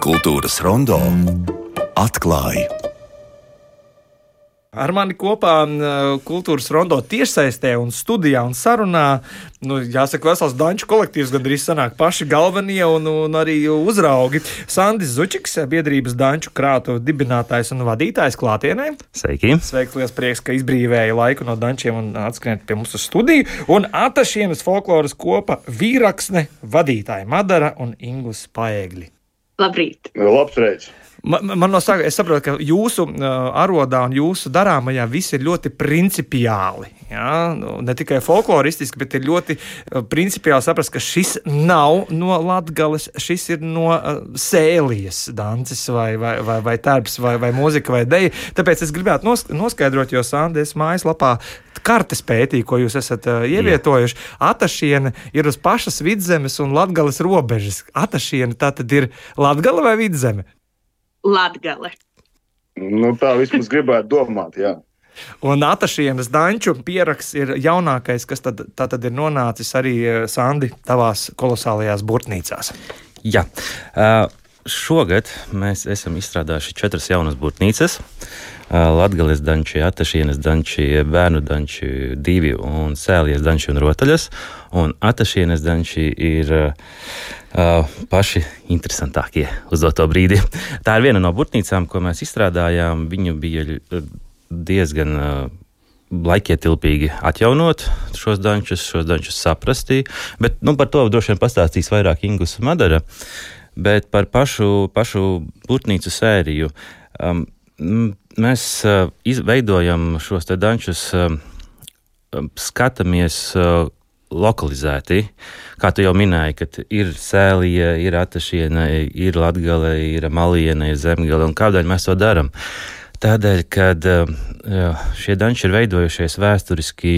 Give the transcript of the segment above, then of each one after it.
Kultūras rondo atklāja. Ar mani kopā kultūras rondo tiešsaistē un studijā un sarunā, nu, jāsaka, vesels danču kolektīvs gandrīz sanāk paši galvenie un, un arī uzraugi. Sandis Zučiks, biedrības danču krātu dibinātājs un vadītājs klātienē. Sveiki! Sveiks, liels prieks, ka izbrīvēja laiku no dančiem un atskriet pie mums uz studiju. Un Atašienas folkloras kopa vīraksne vadītāja Madara un Inglis Paēgļi. Labrīt! Labs reids! Man, man no sākuma es saprotu, ka jūsu uh, arodā un jūsu darāmajā viss ir ļoti principiāli. Ja? Nu, ne tikai folkloristiski, bet ir ļoti uh, principiāli saprast, ka šis nav no Latvijas, šis ir no uh, sēlijas, dances vai, vai, vai, vai tērps vai, vai mūzika vai deja. Tāpēc es gribētu nos, noskaidrot, jo Sandēs mājaslapā kartes pētīja, ko jūs esat uh, ievietojuši. Atašiena ir uz pašas vidzemes un Latvijas robežas. Atašiena tā tad ir Latvija vai vidzeme? Latgale. Nu, tā vismaz gribētu domāt, jā. Un Atašienas danču pieraksts ir jaunākais, kas tad, tad ir nonācis arī Sandi tavās kolosālajās burtnīcās. Jā. Uh, šogad mēs esam izstrādājuši četras jaunas burtnīcas. Uh, Latvijas danči, Atašienas danči, Bērnu danči, divi un Sēlijas danči un rotaļas. Un Atašienas danči ir uh, Uh, paši interesantākie uz to brīdi. Tā ir viena no burtnīcām, ko mēs izstrādājām. Viņu bija diezgan uh, laikietilpīgi atjaunot šos dančus, šos dančus saprastī. Bet nu, par to droši vien pastāstīs vairāk Ingus Madara. Bet par pašu, pašu burtnīcu sēriju. Um, mēs uh, izveidojam šos dančus, uh, skatāmies. Uh, lokalizēti. Kā tu jau minēji, kad ir sēlija, ir atašiena, ir latgale, ir maliena, ir zemgale, un kādēļ mēs to darām? Tādēļ, ka šie danči ir veidojušies vēsturiski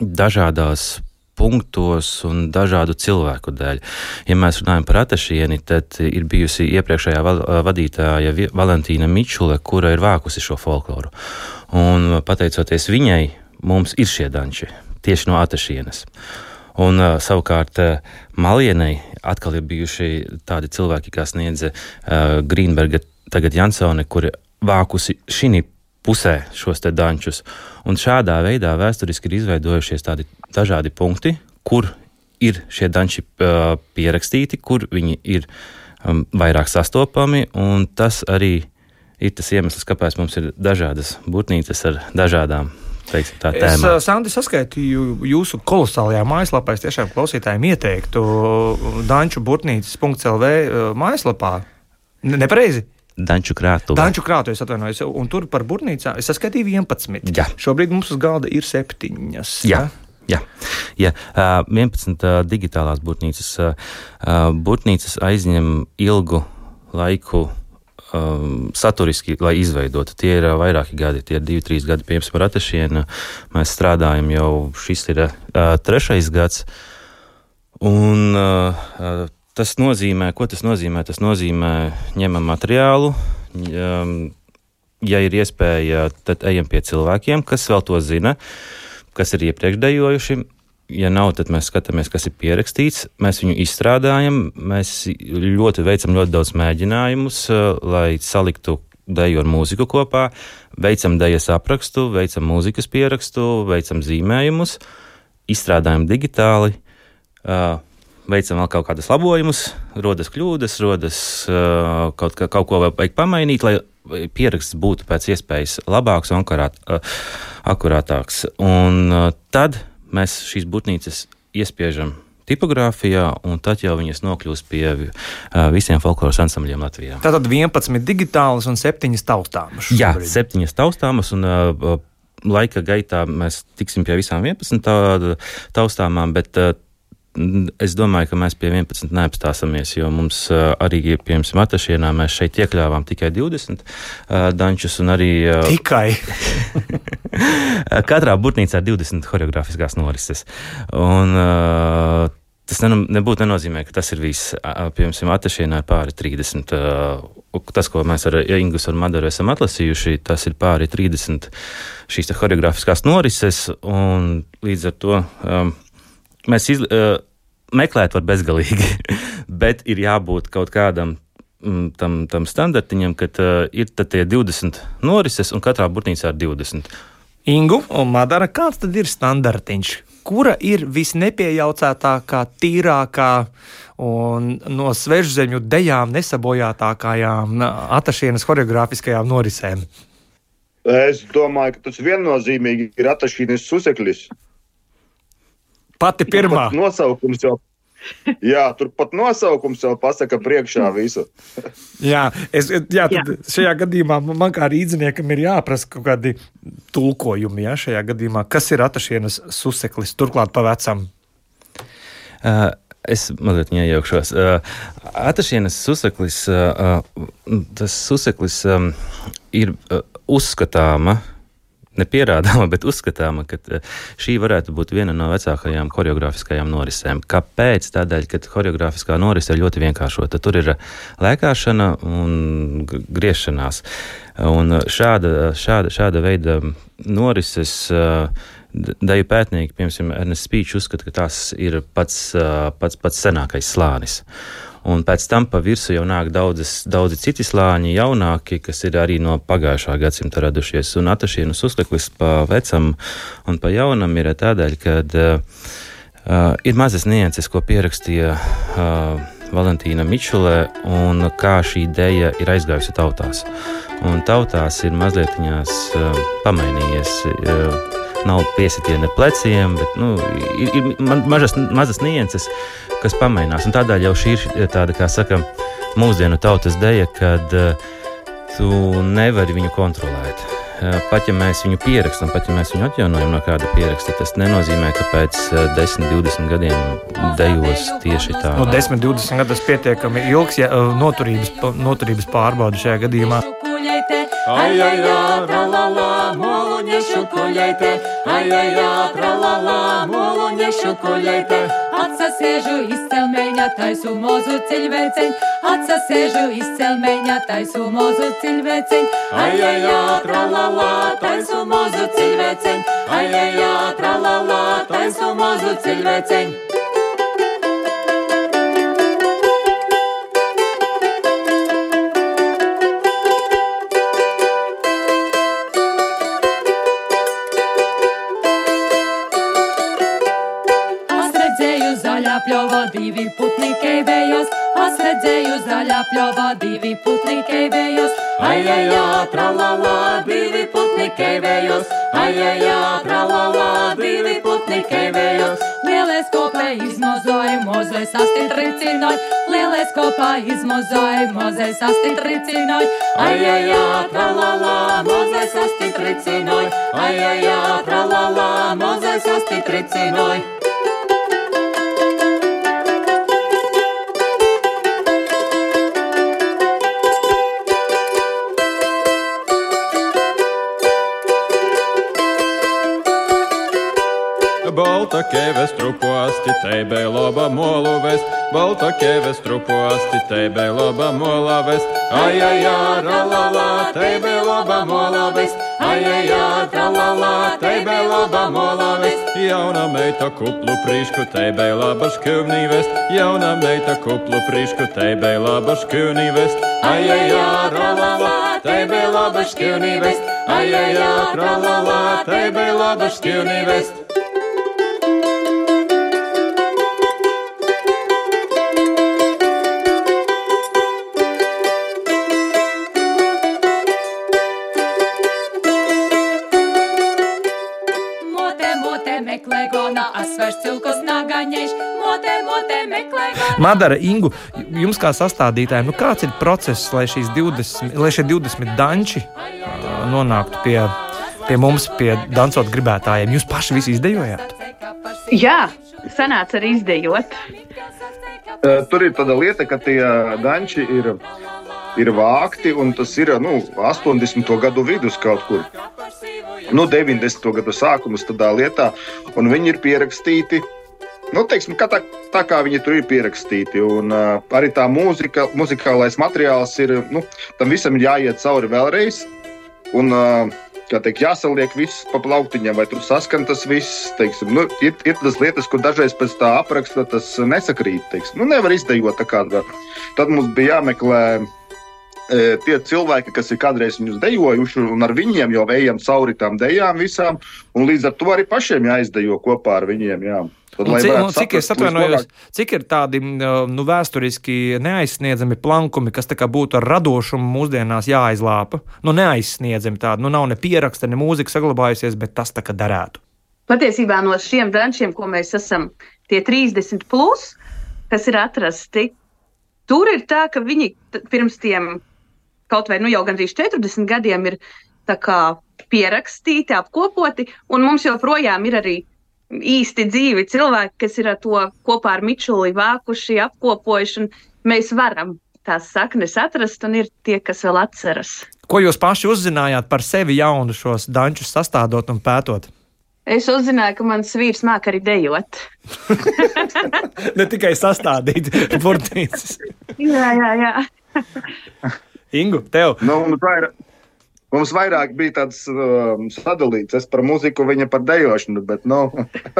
dažādās punktos un dažādu cilvēku dēļ. Ja mēs runājam par atašieni, tad ir bijusi iepriekšējā vadītāja Valentīna Mičule, kura ir vākusi šo folkloru. Un pateicoties viņai, mums ir šie danči tieši no atašienes. Un, uh, savukārt, uh, Malienai atkal ir bijuši tādi cilvēki, kā sniedza uh, Grīnberga, tagad Jansone, kuri vākusi šī pusē šos te dančus. Un šādā veidā vēsturiski ir izveidojušies tādi dažādi punkti, kur ir šie danči uh, pierakstīti, kur viņi ir um, vairāk sastopami, un tas arī ir tas iemesls, kāpēc mums ir dažādas būtnīcas ar dažādām teiksim, tā tēma. Es, uh, Sandi, saskaitīju jūsu kolosālajā mājaslapā. Es tiešām klausītājiem ieteiktu Danču Burtnīcas.lv mājaslapā. Nepareizi. Danču krātuve. Danču krātuve, atvainojos. Un tur par burtnīcām es saskaitīju 11. Jā. Šobrīd mums uz galda ir 7. Jā. Jā, jā. Uh, 11 uh, digitālās būtnīcas. Uh, būtnīcas aizņem ilgu laiku um, saturiski, lai izveidotu. Tie ir uh, vairāki gadi, tie ir divi, trīs gadi, piemēram, ar Atašienu. Mēs strādājam jau, šis ir uh, trešais gads. Un, uh, tas nozīmē, ko tas nozīmē? Tas nozīmē, ņemam materiālu. Ja ir iespēja, tad ejam pie cilvēkiem, kas vēl to zina, kas ir iepriekš dejojuši ja nav, tad mēs skatāmies, kas ir pierakstīts. Mēs viņu izstrādājam, mēs ļoti veicam ļoti daudz mēģinājumus, eh, lai saliktu deju ar mūziku kopā, veicam dejas aprakstu, veicam mūzikas pierakstu, veicam zīmējumus, izstrādājam digitāli. Uh, veicam vēl kaut kādus labojumus, rodas kļūdas, rodas uh, kaut, ka, kaut ko vajag pamainīt, lai pieraksts būtu pēc iespējas labāks un akurāt, uh, akurātāks. Un uh, tad mēs šīs būtnīcas iespiežam tipogrāfijā, un tad jau viņas nokļūst pie uh, visiem folkloras ansambļiem Latvijā. Tātad 11 digitālas un 7 taustāmas. Jā, 7 taustāmas. Un, uh, Laika gaitā mēs tiksim pie visām 11 taustāmām, bet uh, Es domāju, ka mēs pie 11 neapstāsimies, jo mums arī, piemēram, Matašienā mēs šeit iekļāvām tikai 20 uh, dančus un arī. Tikai. katrā būtnīcā ir 20 choreogrāfiskās norises. Un, Tas ne, nebūtu nenozīmē, ka tas ir viss. Piemēram, Atašienā ir pāri 30. Tas, ko mēs ar Ingus un Madaru esam atlasījuši, tas ir pāri 30 šīs choreogrāfiskās norises. Līdz ar to um, mēs iz, uh, meklēt var bezgalīgi, bet ir jābūt kaut kādam mm, tam, tam standartiņam, ka uh, ir tie 20 norises un katrā burtnīcā ir 20. Ingu un Madara, kāds tad ir standartiņš? Kura ir visnepiejaucētākā, tīrākā un no svežzeņu dejām nesabojātākajām atašienas choreogrāfiskajām norisēm? Es domāju, ka tas viennozīmīgi ir atašīnis suseklis. Pati pirmā. Pat nosaukums jau Jā, tur pat nosaukums jau pasaka priekšā visu. jā, es, jā, jā. šajā gadījumā man kā rīzniekam ir jāprasa kaut kādi tulkojumi. Jā, šajā gadījumā, kas ir atašienas suseklis, turklāt pa vecam? Uh, Es mazliet iejaukšos. Uh, Atašienas suseklis, uh, uh, tas suseklis um, ir uh, uzskatāma nepierādāma, bet uzskatāma, ka eh, šī varētu būt viena no vecākajām choreogrāfiskajām norisēm. Kāpēc? Tādēļ, ka choreogrāfiskā norise ir ļoti vienkāršota. Tur ir lēkāšana un griešanās. Un šāda, šāda, šāda veida norises. Deju pētnieki, piemēram, Ernsts Spīčs, uzskata, ka tas ir pats, pats, pats senākais slānis. Un pēc tam pa virsmu jau nāk daudzas, daudzi citi slāņi, jaunāki, kas ir arī no pagājušā gadsimta radušies. Un atašienas uzliklis pa vecam un pa jaunam ir tādēļ, ka uh, ir mazas nianses, ko pierakstīja. Uh, Valentīna Mičulē, un kā šī ideja ir aizgājusi tautās. Un tautās ir mazliet uh, pamainījies. Uh, nav piesitiena pleciem, bet nu, ir, ir mažas, mazas nianses, kas pamainās. Un tādēļ jau šī ir tāda, kā saka, mūsdienu tautas deja, kad uh, tu nevari viņu kontrolēt. Uh, pat ja mēs viņu pierakstam, pat ja mēs viņu atjaunojam no kāda pieraksta, tas nenozīmē, ka pēc uh, 10, 20 gadiem dejos tieši tā. No 10, 20 gadus pietiekami ilgs ja, noturības, noturības pārbauda šajā gadījumā. Ai, ai, ai, tralala, moloņiešu koļaite, ai, ai, ai, tralala, moloņiešu koļaite. Atsasēžu izcelmeņa taisu mozu ciļveceņ, atsasēžu izcelmeņa taisu mozu ciļveceņ, ai, ai, ai, tralala, taisu mozu ciļveceņ, ai, ai, ai, tralala, taisu mozu ciļveceņ. Divi putni keivējos, es redzēju zaļā pļovā divi putni keivējos. Ai, ai, jā, tralalā, divi putni keivējos, ai, ai, jā, tralalā, divi putni keivējos. Lielais kopā izmozoja, mozais astīt ricinoja, lielais kopā izmozoja, mozais astīt ricinoja. Ai, ai, jā, tralalā, mozais astīt ricinoja, ai, ai, jā, tralalā, mozais astīt ricinoja. Balta kēves truposti, teibē laba molu vest, balta kēves truposti, teibē laba mola vest, ai, ai, ralala, teibē laba mola vest, ai, ai, ralala, teibē laba mola vest, jauna meita kuplu prīšku, teibē laba škivnī vest, jauna meita kuplu prīšku, teibē laba škivnī vest, ai, ai, ralala, teibē laba škivnī vest, ai, ai, ralala, teibē laba škivnī vest. Madara, Ingu, jums kā sastādītājiem, nu kāds ir process, lai, 20, lai šie 20 danči uh, nonāktu pie, pie mums, pie dancot gribētājiem? Jūs paši visi izdejojāt? Jā, sanāca arī izdejot. Tur ir tāda lieta, ka tie danči ir, ir vākti, un tas ir nu, 80. gadu vidus kaut kur. Nu, 90. gadu sākums tādā lietā, un viņi ir pierakstīti Nu, teiksim, tā, tā kā viņi tur ir pierakstīti. Un, uh, arī tā mūzika, muzikālais materiāls ir. Nu, tam visam ir jāiet cauri vēlreiz. Un, uh, kā teikt, jāsaliek viss pa plauktiņam, vai tur saskan tas viss. Teiksim, nu, ir, ir tas lietas, kur dažreiz pēc tā apraksta tas nesakrīt. Teiksim. Nu, nevar izdejot tā kā. Tad mums bija jāmeklē tie cilvēki, kas ir kādreiz viņus dejojuši, un ar viņiem jau ejam cauri tām dejām visām, un līdz ar to arī pašiem jāizdejo kopā ar viņiem. Jā. Tad, un, cik, un cik, saprast, atvainojos, cik ir tādi nu, vēsturiski neaizsniedzami plankumi, kas būtu ar radošumu mūsdienās jāizlāpa? Nu, neaizsniedzami tādi, nu, nav ne pieraksta, ne mūzika saglabājusies, bet tas tā kā darētu. Patiesībā no šiem dančiem, ko mēs esam, tie 30 plus, kas ir atrasti, tur ir tā, ka viņi pirms tiem kaut vai nu jau gandrīz 40 gadiem ir pierakstīti, apkopoti, un mums joprojām ir arī īsti dzīvi cilvēki, kas ir to kopā ar Mičuli vākuši, apkopojuši. Mēs varam tās saknes atrast, un ir tie, kas vēl atceras. Ko jūs paši uzzinājāt par sevi jaunu šos dančus sastādot un pētot? Es uzzināju, ka mans vīrs māca arī dejot. ne tikai sastādīt burbuļsaktas. jā, jā, jā. Ingu, tev. Nu, tā ir Mums vairāk bija tāds um, sadalīts. Es par muziku, viņa par dejošanu, bet nu,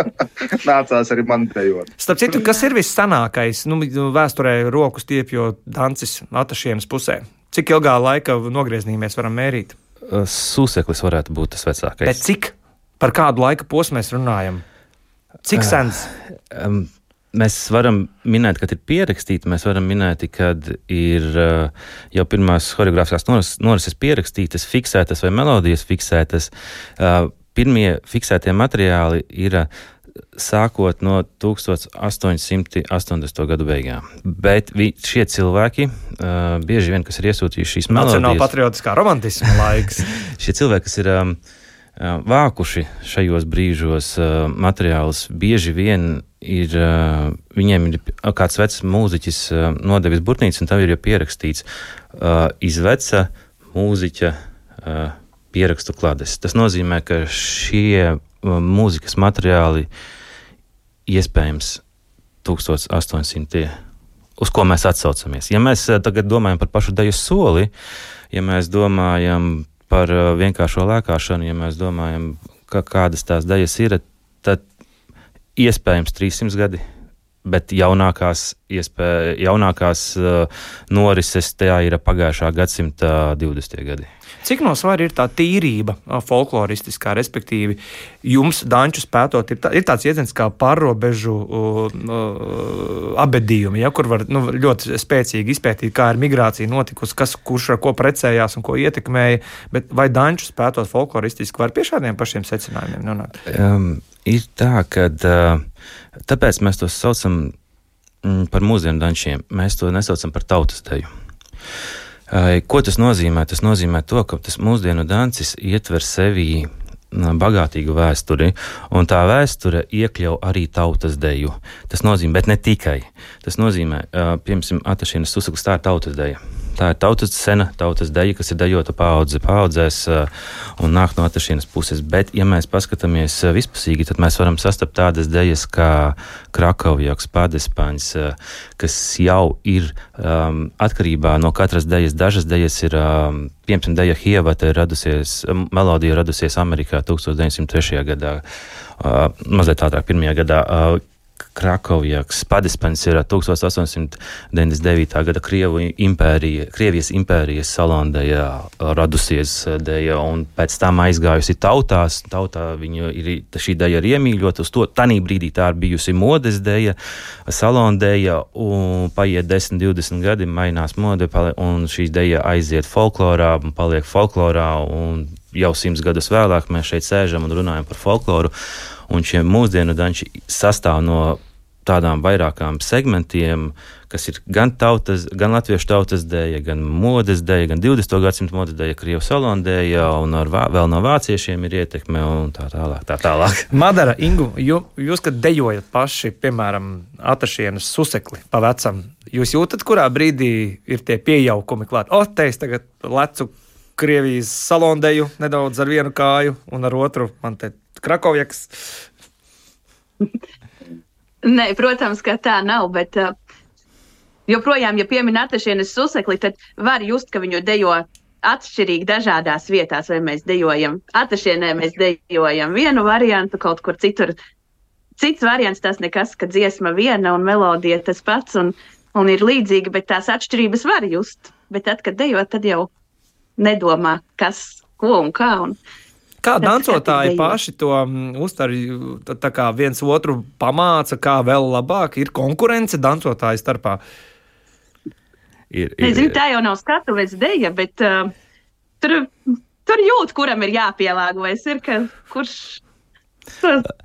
nācās arī man dejot. Starp citu, kas ir vissanākais nu, vēsturē roku stiepjo dancis atašienas pusē? Cik ilgā laika nogriezienī mēs varam mērīt? Sūseklis varētu būt tas vecākais. Bet cik? Par kādu laika posmu mēs runājam? Cik sens? Uh, um, Mēs varam minēt, ka ir pierakstīti, mēs varam minēt, ka ir uh, jau pirmās choreogrāfiskās norises, norises pierakstītas, fiksētas vai melodijas fiksētas. Uh, pirmie fiksētie materiāli ir uh, sākot no 1880. gadu beigām. Bet vi, šie cilvēki, uh, bieži vien, kas ir iesūtījuši šīs melodijas, Nacionāla patriotiskā romantisma laiks. šie cilvēki, kas ir um, vākuši šajos brīžos uh, materiālus, bieži vien ir, viņiem ir kāds vecs mūziķis nodevis burtnīcu, un tam ir jau pierakstīts izveca mūziķa pierakstu klades. Tas nozīmē, ka šie mūzikas materiāli iespējams 1800. Uz ko mēs atsaucamies? Ja mēs tagad domājam par pašu deju soli, ja mēs domājam par vienkāršo lēkāšanu, ja mēs domājam, ka kādas tās dejas ir, tad iespējams 300 gadi. Bet jaunākās, iespēja, jaunākās uh, norises tajā ir pagājušā gadsimta 20. gadi. Cik no svara ir tā tīrība folkloristiskā, respektīvi, jums, Dančus pētot, ir, tā, ir tāds jēdziens kā pārrobežu uh, uh, abedījumi, ja, kur var nu, ļoti spēcīgi izpētīt, kā ir migrācija notikusi, kas, kurš ar ko precējās un ko ietekmēja. Bet vai Dančus pētot folkloristiski var pie šādiem pašiem secinājumiem nonākt? Um, ir tā, ka tāpēc mēs to saucam mm, par mūsdienu dančiem. Mēs to nesaucam par tautas deju. Ko tas nozīmē? Tas nozīmē to, ka tas mūsdienu dancis ietver sevī bagātīgu vēsturi, un tā vēsture iekļauj arī tautas deju. Tas nozīmē, bet ne tikai. Tas nozīmē, piemēram, Atašīnas Susaklis, tā ir tautas deja. Tā ir tautas sena, tautas deja, kas ir dejota paudze paudzēs un nāk no atašienas puses. Bet, ja mēs paskatāmies vispusīgi, tad mēs varam sastapt tādas dejas kā Krakovjoks, Padespāņs, kas jau ir um, atkarībā no katras dejas. Dažas dejas ir, um, piemēram, deja Hievata ir radusies, melodija radusies Amerikā 1903. gadā, uh, mazliet ātrāk, pirmajā gadā. Uh, Krakovjaks, Padispens ir 1899. gada Krievu impērija, Krievijas impērijas salondējā radusies dēja un pēc tam aizgājusi tautās. Tautā viņa ir, šī dēja ir iemīļota uz to. Tanī brīdī tā ir bijusi modes dēja, salondēja un paiet 10, 20 gadi, mainās mode un šī dēja aiziet folklorā paliek folklorā un jau simts gadus vēlāk mēs šeit sēžam un runājam par folkloru. Un šie mūsdienu danči sastāv no tādām vairākām segmentiem, kas ir gan, tautas, gan latviešu tautas dēļa, gan modes dēļa, gan 20. gadsimta modes dēļa, krievu salondēja, un ar, vēl no vāciešiem ir ietekme un tā tālāk. Tā tālāk. Madara, Ingu, jū, jūs, kad dejojat paši, piemēram, atašienas susekli pa vecam, jūs jūtat, kurā brīdī ir tie piejaukumi klāt? O, te es tagad lecu Krievijas salondēju nedaudz ar vienu kāju, un ar otru man te Krakovjaks. Nē, protams, ka tā nav. Bet, uh, joprojām, ja piemin atašienes susekli, tad var just, ka viņu dejo atšķirīgi dažādās vietās, vai mēs dejojam atašienē, mēs dejojam vienu variantu, kaut kur citur. Cits variants tas nekas, ka dziesma viena un melodija tas pats un, un ir līdzīga, bet tās atšķirības var just. Bet tad, kad dejot, tad jau nedomā, kas, ko un kā. Un, Kā dancotāji paši to mm, uztver, tā kā viens otru pamāca, kā vēl labāk ir konkurence dancotāju starpā. Ir, ir, Nezinu, tā jau nav skatuves deja, bet uh, tur, tur jūt, kuram ir jāpielāgojas. Ir, ka, kurš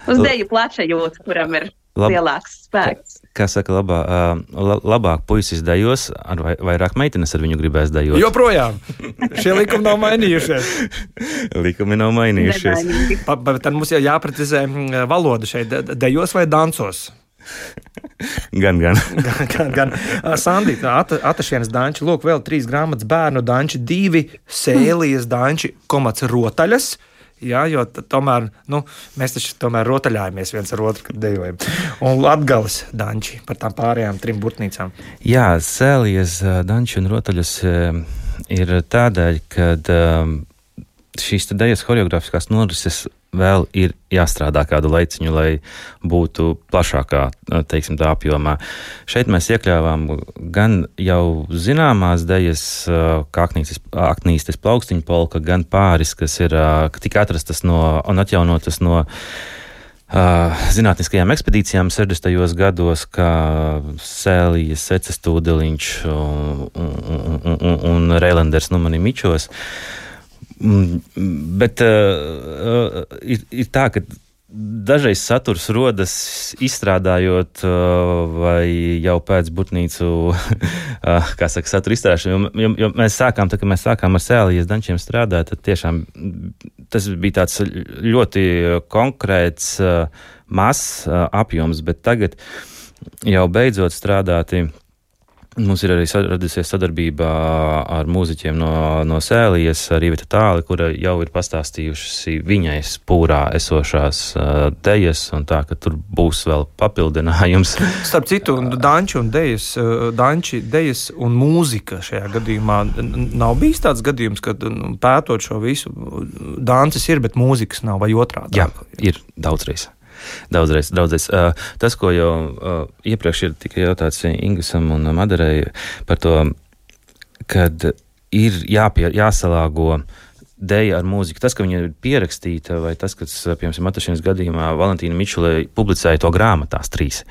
uz deju plaša jūt, kuram ir lielāks spēks. Kā, saka, labā, uh, labāk puisis dejos, ar vai, vairāk meitenes ar viņu gribēs dejot. Joprojām šie likumi nav mainījušies. likumi nav mainījušies. Pa, bet tad mums jau jāprecizē valoda šeit, dejos vai dancos. gan, gan. gan, gan, gan. Sandīta, at, Atašienas danči, lūk, vēl trīs grāmatas bērnu danči, divi sēlijas danči, komats rotaļas. Jā, jo tomēr nu, mēs taču tomēr rotaļājamies viens ar otru, kad dejojam. Un Latvijas danči par tām pārējām trim burtnīcām. Jā, sēlies danči un rotaļas ir tādēļ, ka šīs dejas choreogrāfiskās norises vēl ir jāstrādā kādu laiciņu, lai būtu plašākā teiksim, apjomā. Šeit mēs iekļāvām gan jau zināmās dejas, kā aknīstes plaukstiņu polka, gan pāris, kas ir tika atrastas no un atjaunotas no. Uh, zinātniskajām ekspedīcijām 60. gados, kā Sēlijas, Ecas Tūdeliņš un, un, un, un Reilenders, nu mani mičos. Uh, bet uh, ir, ir tā, ka dažreiz saturs rodas izstrādājot, uh, vai jau pēc būtnīcu, kā saka, satura izstrādāšanu. Jo, jo mēs sākām, tā, mēs sākām ar sēlijas dančiem strādāt, tad tiešām tas bija tāds ļoti konkrēts, mazs apjoms, bet tagad jau beidzot strādāti Mums ir arī radusies sadarbība ar mūziķiem no, no Sēlijas, Rīvita Tāli, kura jau ir pastāstījuši viņai spūrā esošās uh, dejas, un tā, ka tur būs vēl papildinājums. Starp citu, danči un dejas, danči, dejas un mūzika šajā gadījumā nav bijis tāds gadījums, kad nu, pētot šo visu, dances ir, bet mūzikas nav vai otrādi. Jā, ir daudzreiz. Daudzreiz, daudzreiz. Tas, ko jau iepriekš ir tikai jautāts Ingūram un Madarei par to, kad ir jāpie, jāsalāgo dēļa ar mūziku. Tas, ka viņa ir pierakstīta, vai tas, kas, piemēram, Matašīnas gadījumā Valentīna Mičulē publicēja to grāmatās trīs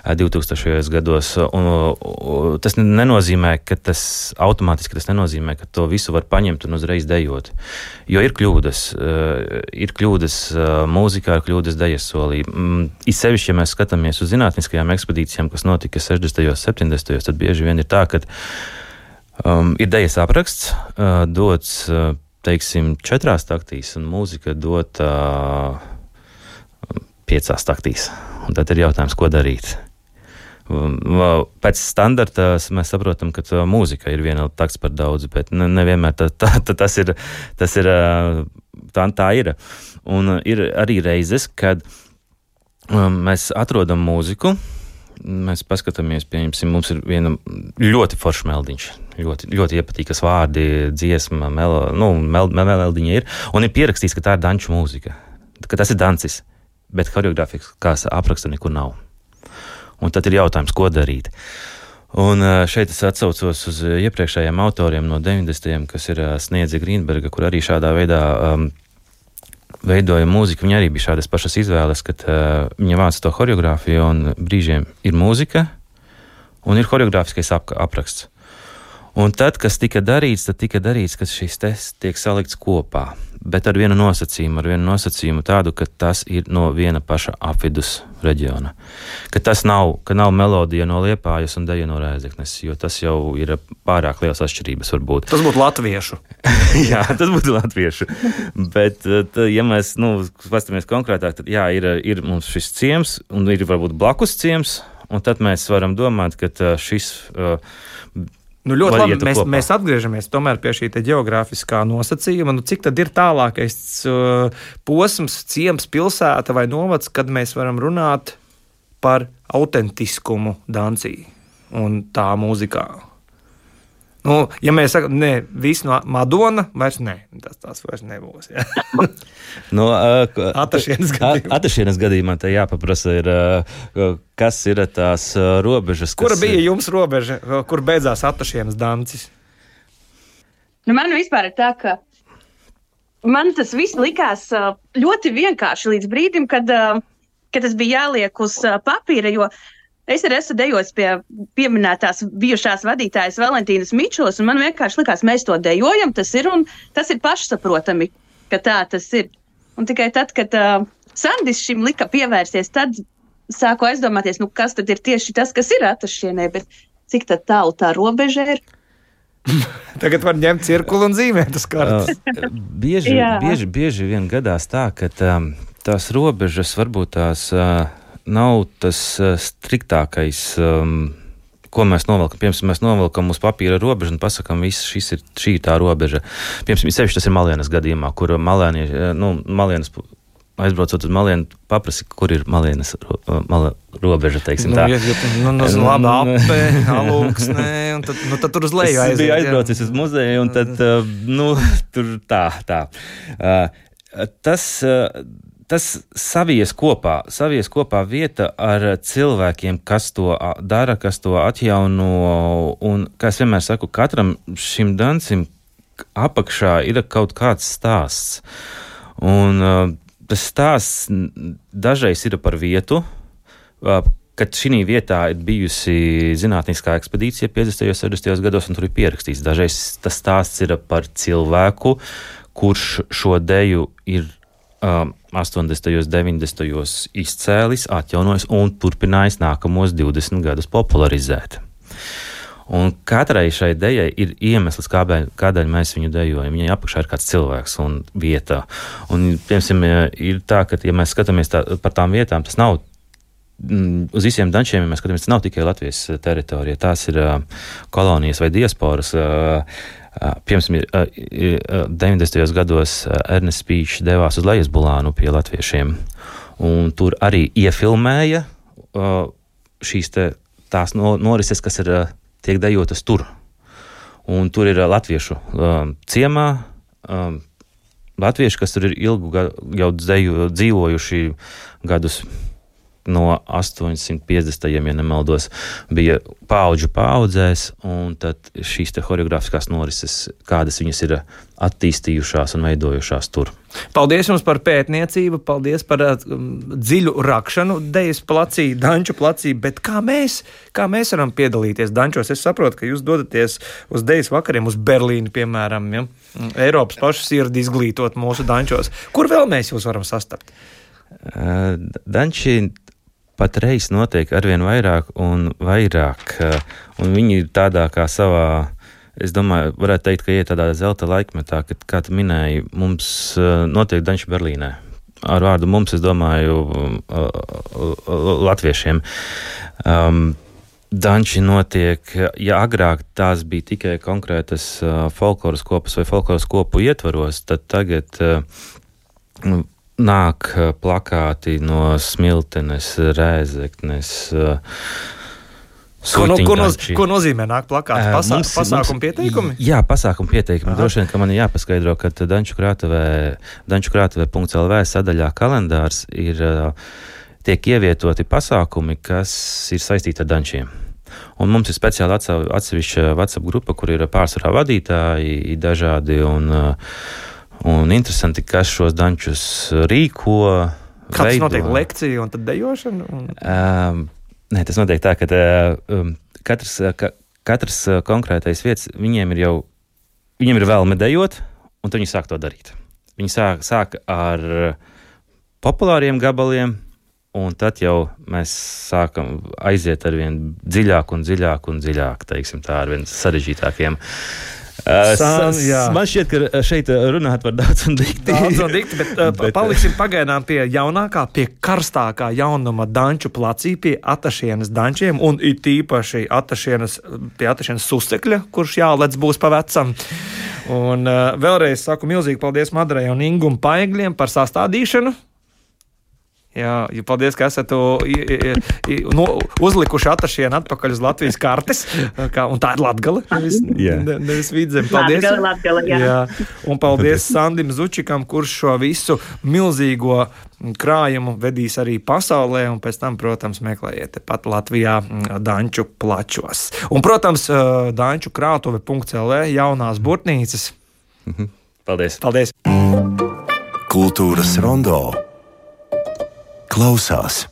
2000. gados, un tas nenozīmē, ka tas automātiski tas nenozīmē, ka to visu var paņemt un uzreiz dejot. Jo ir kļūdas, ir kļūdas mūzikā, ir kļūdas dejas solī. Mm, it sevišķi, ja mēs skatāmies uz zinātniskajām ekspedīcijām, kas notika 60. un 70. tad bieži vien ir tā, ka um, ir dejas apraksts, uh, dots uh, teiksim, četrās taktīs, un mūzika dot uh, piecās taktīs. Un tad ir jautājums, ko darīt. Pēc standarta mēs saprotam, ka mūzika ir viena takts par daudz, bet nevienmēr tā, tā, tā, tas ir. Tas ir tā, tā ir. Un ir arī reizes, kad mēs atrodam mūziku, mēs paskatāmies, pieņemsim, mums ir viena ļoti forša meldiņš. Ļoti, ļoti iepatīkas vārdi, dziesma, melo, nu, mel, mel, meldiņa ir. Un ir pierakstīts, ka tā ir danču mūzika, ka tas ir dancis, bet choreogrāfiskās apraksta nekur nav. Un tad ir jautājums, ko darīt. Un šeit es atcaucos uz iepriekšējiem autoriem no 90. kas ir Sniedze Grīnberga, kur arī šādā veidā um, veidoja mūziku, viņa arī bija šādas pašas izvēles, kad uh, viņa vāca to choreogrāfiju, un brīžiem ir mūzika, un ir choreogrāfiskais ap apraksts. Un tad, kas tika darīts, tad tika darīts, ka šis tests tiek salikts kopā bet ar vienu nosacījumu, ar vienu nosacījumu tādu, ka tas ir no viena paša apvidus reģiona. Ka tas nav, ka nav melodija no liepājas un deja no rēzeknes, jo tas jau ir pārāk liels atšķirības varbūt. Tas būtu latviešu. jā, tas būtu latviešu. bet, tā, ja mēs nu, paskatāmies konkrētāk, tad jā, ir, ir mums šis ciems un ir varbūt blakus ciems. Un tad mēs varam domāt, ka šis uh, Nu, ļoti labi. Mēs, kopā. mēs atgriežamies pie šī geogrāfiskā nosacījuma. Nu, cik tad ir tālākais uh, posms, ciems, pilsēta vai novads, kad mēs varam runāt par autentiskumu dancī un tā mūzikā? Nu, Nu, ja mēs sakām, ne, viss no Madona, vairs nē, tas, tas vairs nebūs. Ja. no, uh, Atašienas gadījumā. Atašienas gadījumā te jāpaprasa, ir, uh, kas ir tās uh, robežas. Kura bija jums robeža, kur beidzās Atašienas dancis? Nu, man vispār ir tā, ka man tas viss likās ļoti vienkārši līdz brīdim, kad, kad tas bija jāliek uz papīra. Jo Es arī esmu dejojis pie pieminētās bijušās vadītājas Valentīnas Mičos, un man vienkārši likās, mēs to dejojam, tas ir, un tas ir pašsaprotami, ka tā tas ir. Un tikai tad, kad uh, Sandis šim lika pievērsties, tad sāku aizdomāties, nu, kas tad ir tieši tas, kas ir atašienē, bet cik tālu tā robeža ir. Tagad var ņemt cirkuli un zīmēt uz kartes. Uh, bieži, bieži, bieži vien gadās tā, ka um, tās robežas varbūt tās. Uh, nav tas uh, striktākais. Um, ko mēs novelkam. Piemēram, mēs novelkam uz papīra robežu un pasakām, ka ir šī tā robeža. Piemēram, sevišķi tas ir malienas gadījumā, kur malēnie, nu, malienas aizbraucot uz malienu, paprasti, kur ir malienas mala robeža. Nu, ja, ja, nu, nu, nu, labi, ape, alūksnē, un tad, nu, tad tur uz leju aiziet. Es biju aizbraucis uz muzeju, un tad, nu, tur tā, tā. Tas, tas savies kopā, savies kopā vieta ar cilvēkiem, kas to dara, kas to atjauno. Un, kā es vienmēr saku, katram šim dancim apakšā ir kaut kāds stāsts. Un tas stāsts dažreiz ir par vietu. Kad šī vietā ir bijusi zinātniskā ekspedīcija 50. un 60. gados, un tur ir pierakstīts. Dažreiz tas stāsts ir par cilvēku, kurš šo deju ir um, 80. un 90. izcēlis, atjaunojis un turpinājis nākamos 20 gadus popularizēt. Un katrai šai dejai ir iemesls, kādēļ, kādēļ mēs viņu dejojam. Viņai apakšā ir kāds cilvēks un vieta. Un, piemēram, ir tā, ka, ja mēs skatāmies tā, par tām vietām, tas nav mm, uz visiem dančiem, ja mēs skatāmies, tas nav tikai Latvijas teritorija, tās ir uh, kolonijas vai diasporas. Uh, Piemēram, 90. gados Ernests Pīčs devās uz Lejasbulānu pie latviešiem, un tur arī iefilmēja šīs te, tās norises, kas ir tiek dejotas tur. Un tur ir latviešu ciemā, latvieši, kas tur ir ilgu gadu, jau dzēju, dzīvojuši gadus no 850. ja nemaldos, bija paudžu paudzēs, un tad šīs choreogrāfiskās norises, kādas viņas ir attīstījušās un veidojušās tur. Paldies jums par pētniecību, paldies par um, dziļu rakšanu, dejas placī, danču placī, bet kā mēs, kā mēs varam piedalīties dančos? Es saprotu, ka jūs dodaties uz dejas vakariem uz Berlīnu, piemēram, ja? Eiropas pašu sirdi izglītot mūsu dančos. Kur vēl mēs jūs varam sastapt? Uh, Danči patreiz notiek arvien vairāk un vairāk, eh, un viņi ir tādā kā savā. Es domāju, varētu teikt, ka iet tādā zelta laikmetā, kad, kā tu minēji, mums eh, notiek Danča Berlīnē. Ar vārdu mums, es domāju, eh, latviešiem. Um, Danči notiek, ja agrāk tās bija tikai konkrētas uh, folkloras kopas vai folkloras kopu ietvaros, tad tagad uh, nāk eh, plakāti no smiltenes, rēzeknes. Eh, ko, no, ko, noz, ko nozīmē nāk plakāts? Eh, Pasā, mums, pasākuma mums, pieteikumi? Jā, pasākuma pieteikumi. Aha. Droši vien, ka man ir jāpaskaidro, ka Danču krātuvē, Danču krātuvē.lv sadaļā kalendārs ir, tiek ievietoti pasākumi, kas ir saistīti ar dančiem. Un mums ir speciāli atsevišķa WhatsApp grupa, kur ir pārsvarā vadītāji dažādi. Un, uh, Un interesanti, kas šos dančus rīko. Kāds veido. notiek lekcija un tad dejošana? Un... Um, nē, tas notiek tā, ka uh, um, katrs, ka, katrs uh, konkrētais vietas, viņiem ir jau, viņiem ir vēlme dejot, un viņi sāk to darīt. Viņi sāk, sāk ar populāriem gabaliem, un tad jau mēs sākam aiziet ar vien dziļāk un dziļāk un dziļāk, teiksim tā, ar vien sarežģītākiem. San, man šķiet, ka šeit runāt par daudz un dikti. Daudz un dikti, bet, bet paliksim pagaidām pie jaunākā, pie karstākā jaunuma danču placī, pie atašienas dančiem un it īpaši atašienas, pie atašienas susekļa, kurš jālec būs pa vecam. Un uh, vēlreiz saku milzīgi paldies Madrai un Ingum Paigļiem par sastādīšanu. Jā, ja paldies, ka esat i, i, i, nu, uzlikuši atašienu atpakaļ uz Latvijas kartes. Kā, un tā ir Latgale, nevis, Jā. ne, nevis vidzem. Paldies. Latgale, Latgale, jā. jā. Un paldies Sandim Zučikam, kurš šo visu milzīgo krājumu vedīs arī pasaulē, un pēc tam, protams, meklējiet pat Latvijā Danču plačos. Un, protams, Danču krātuve.lv jaunās burtnīcas. Paldies! Paldies! Kultūras rondo close us.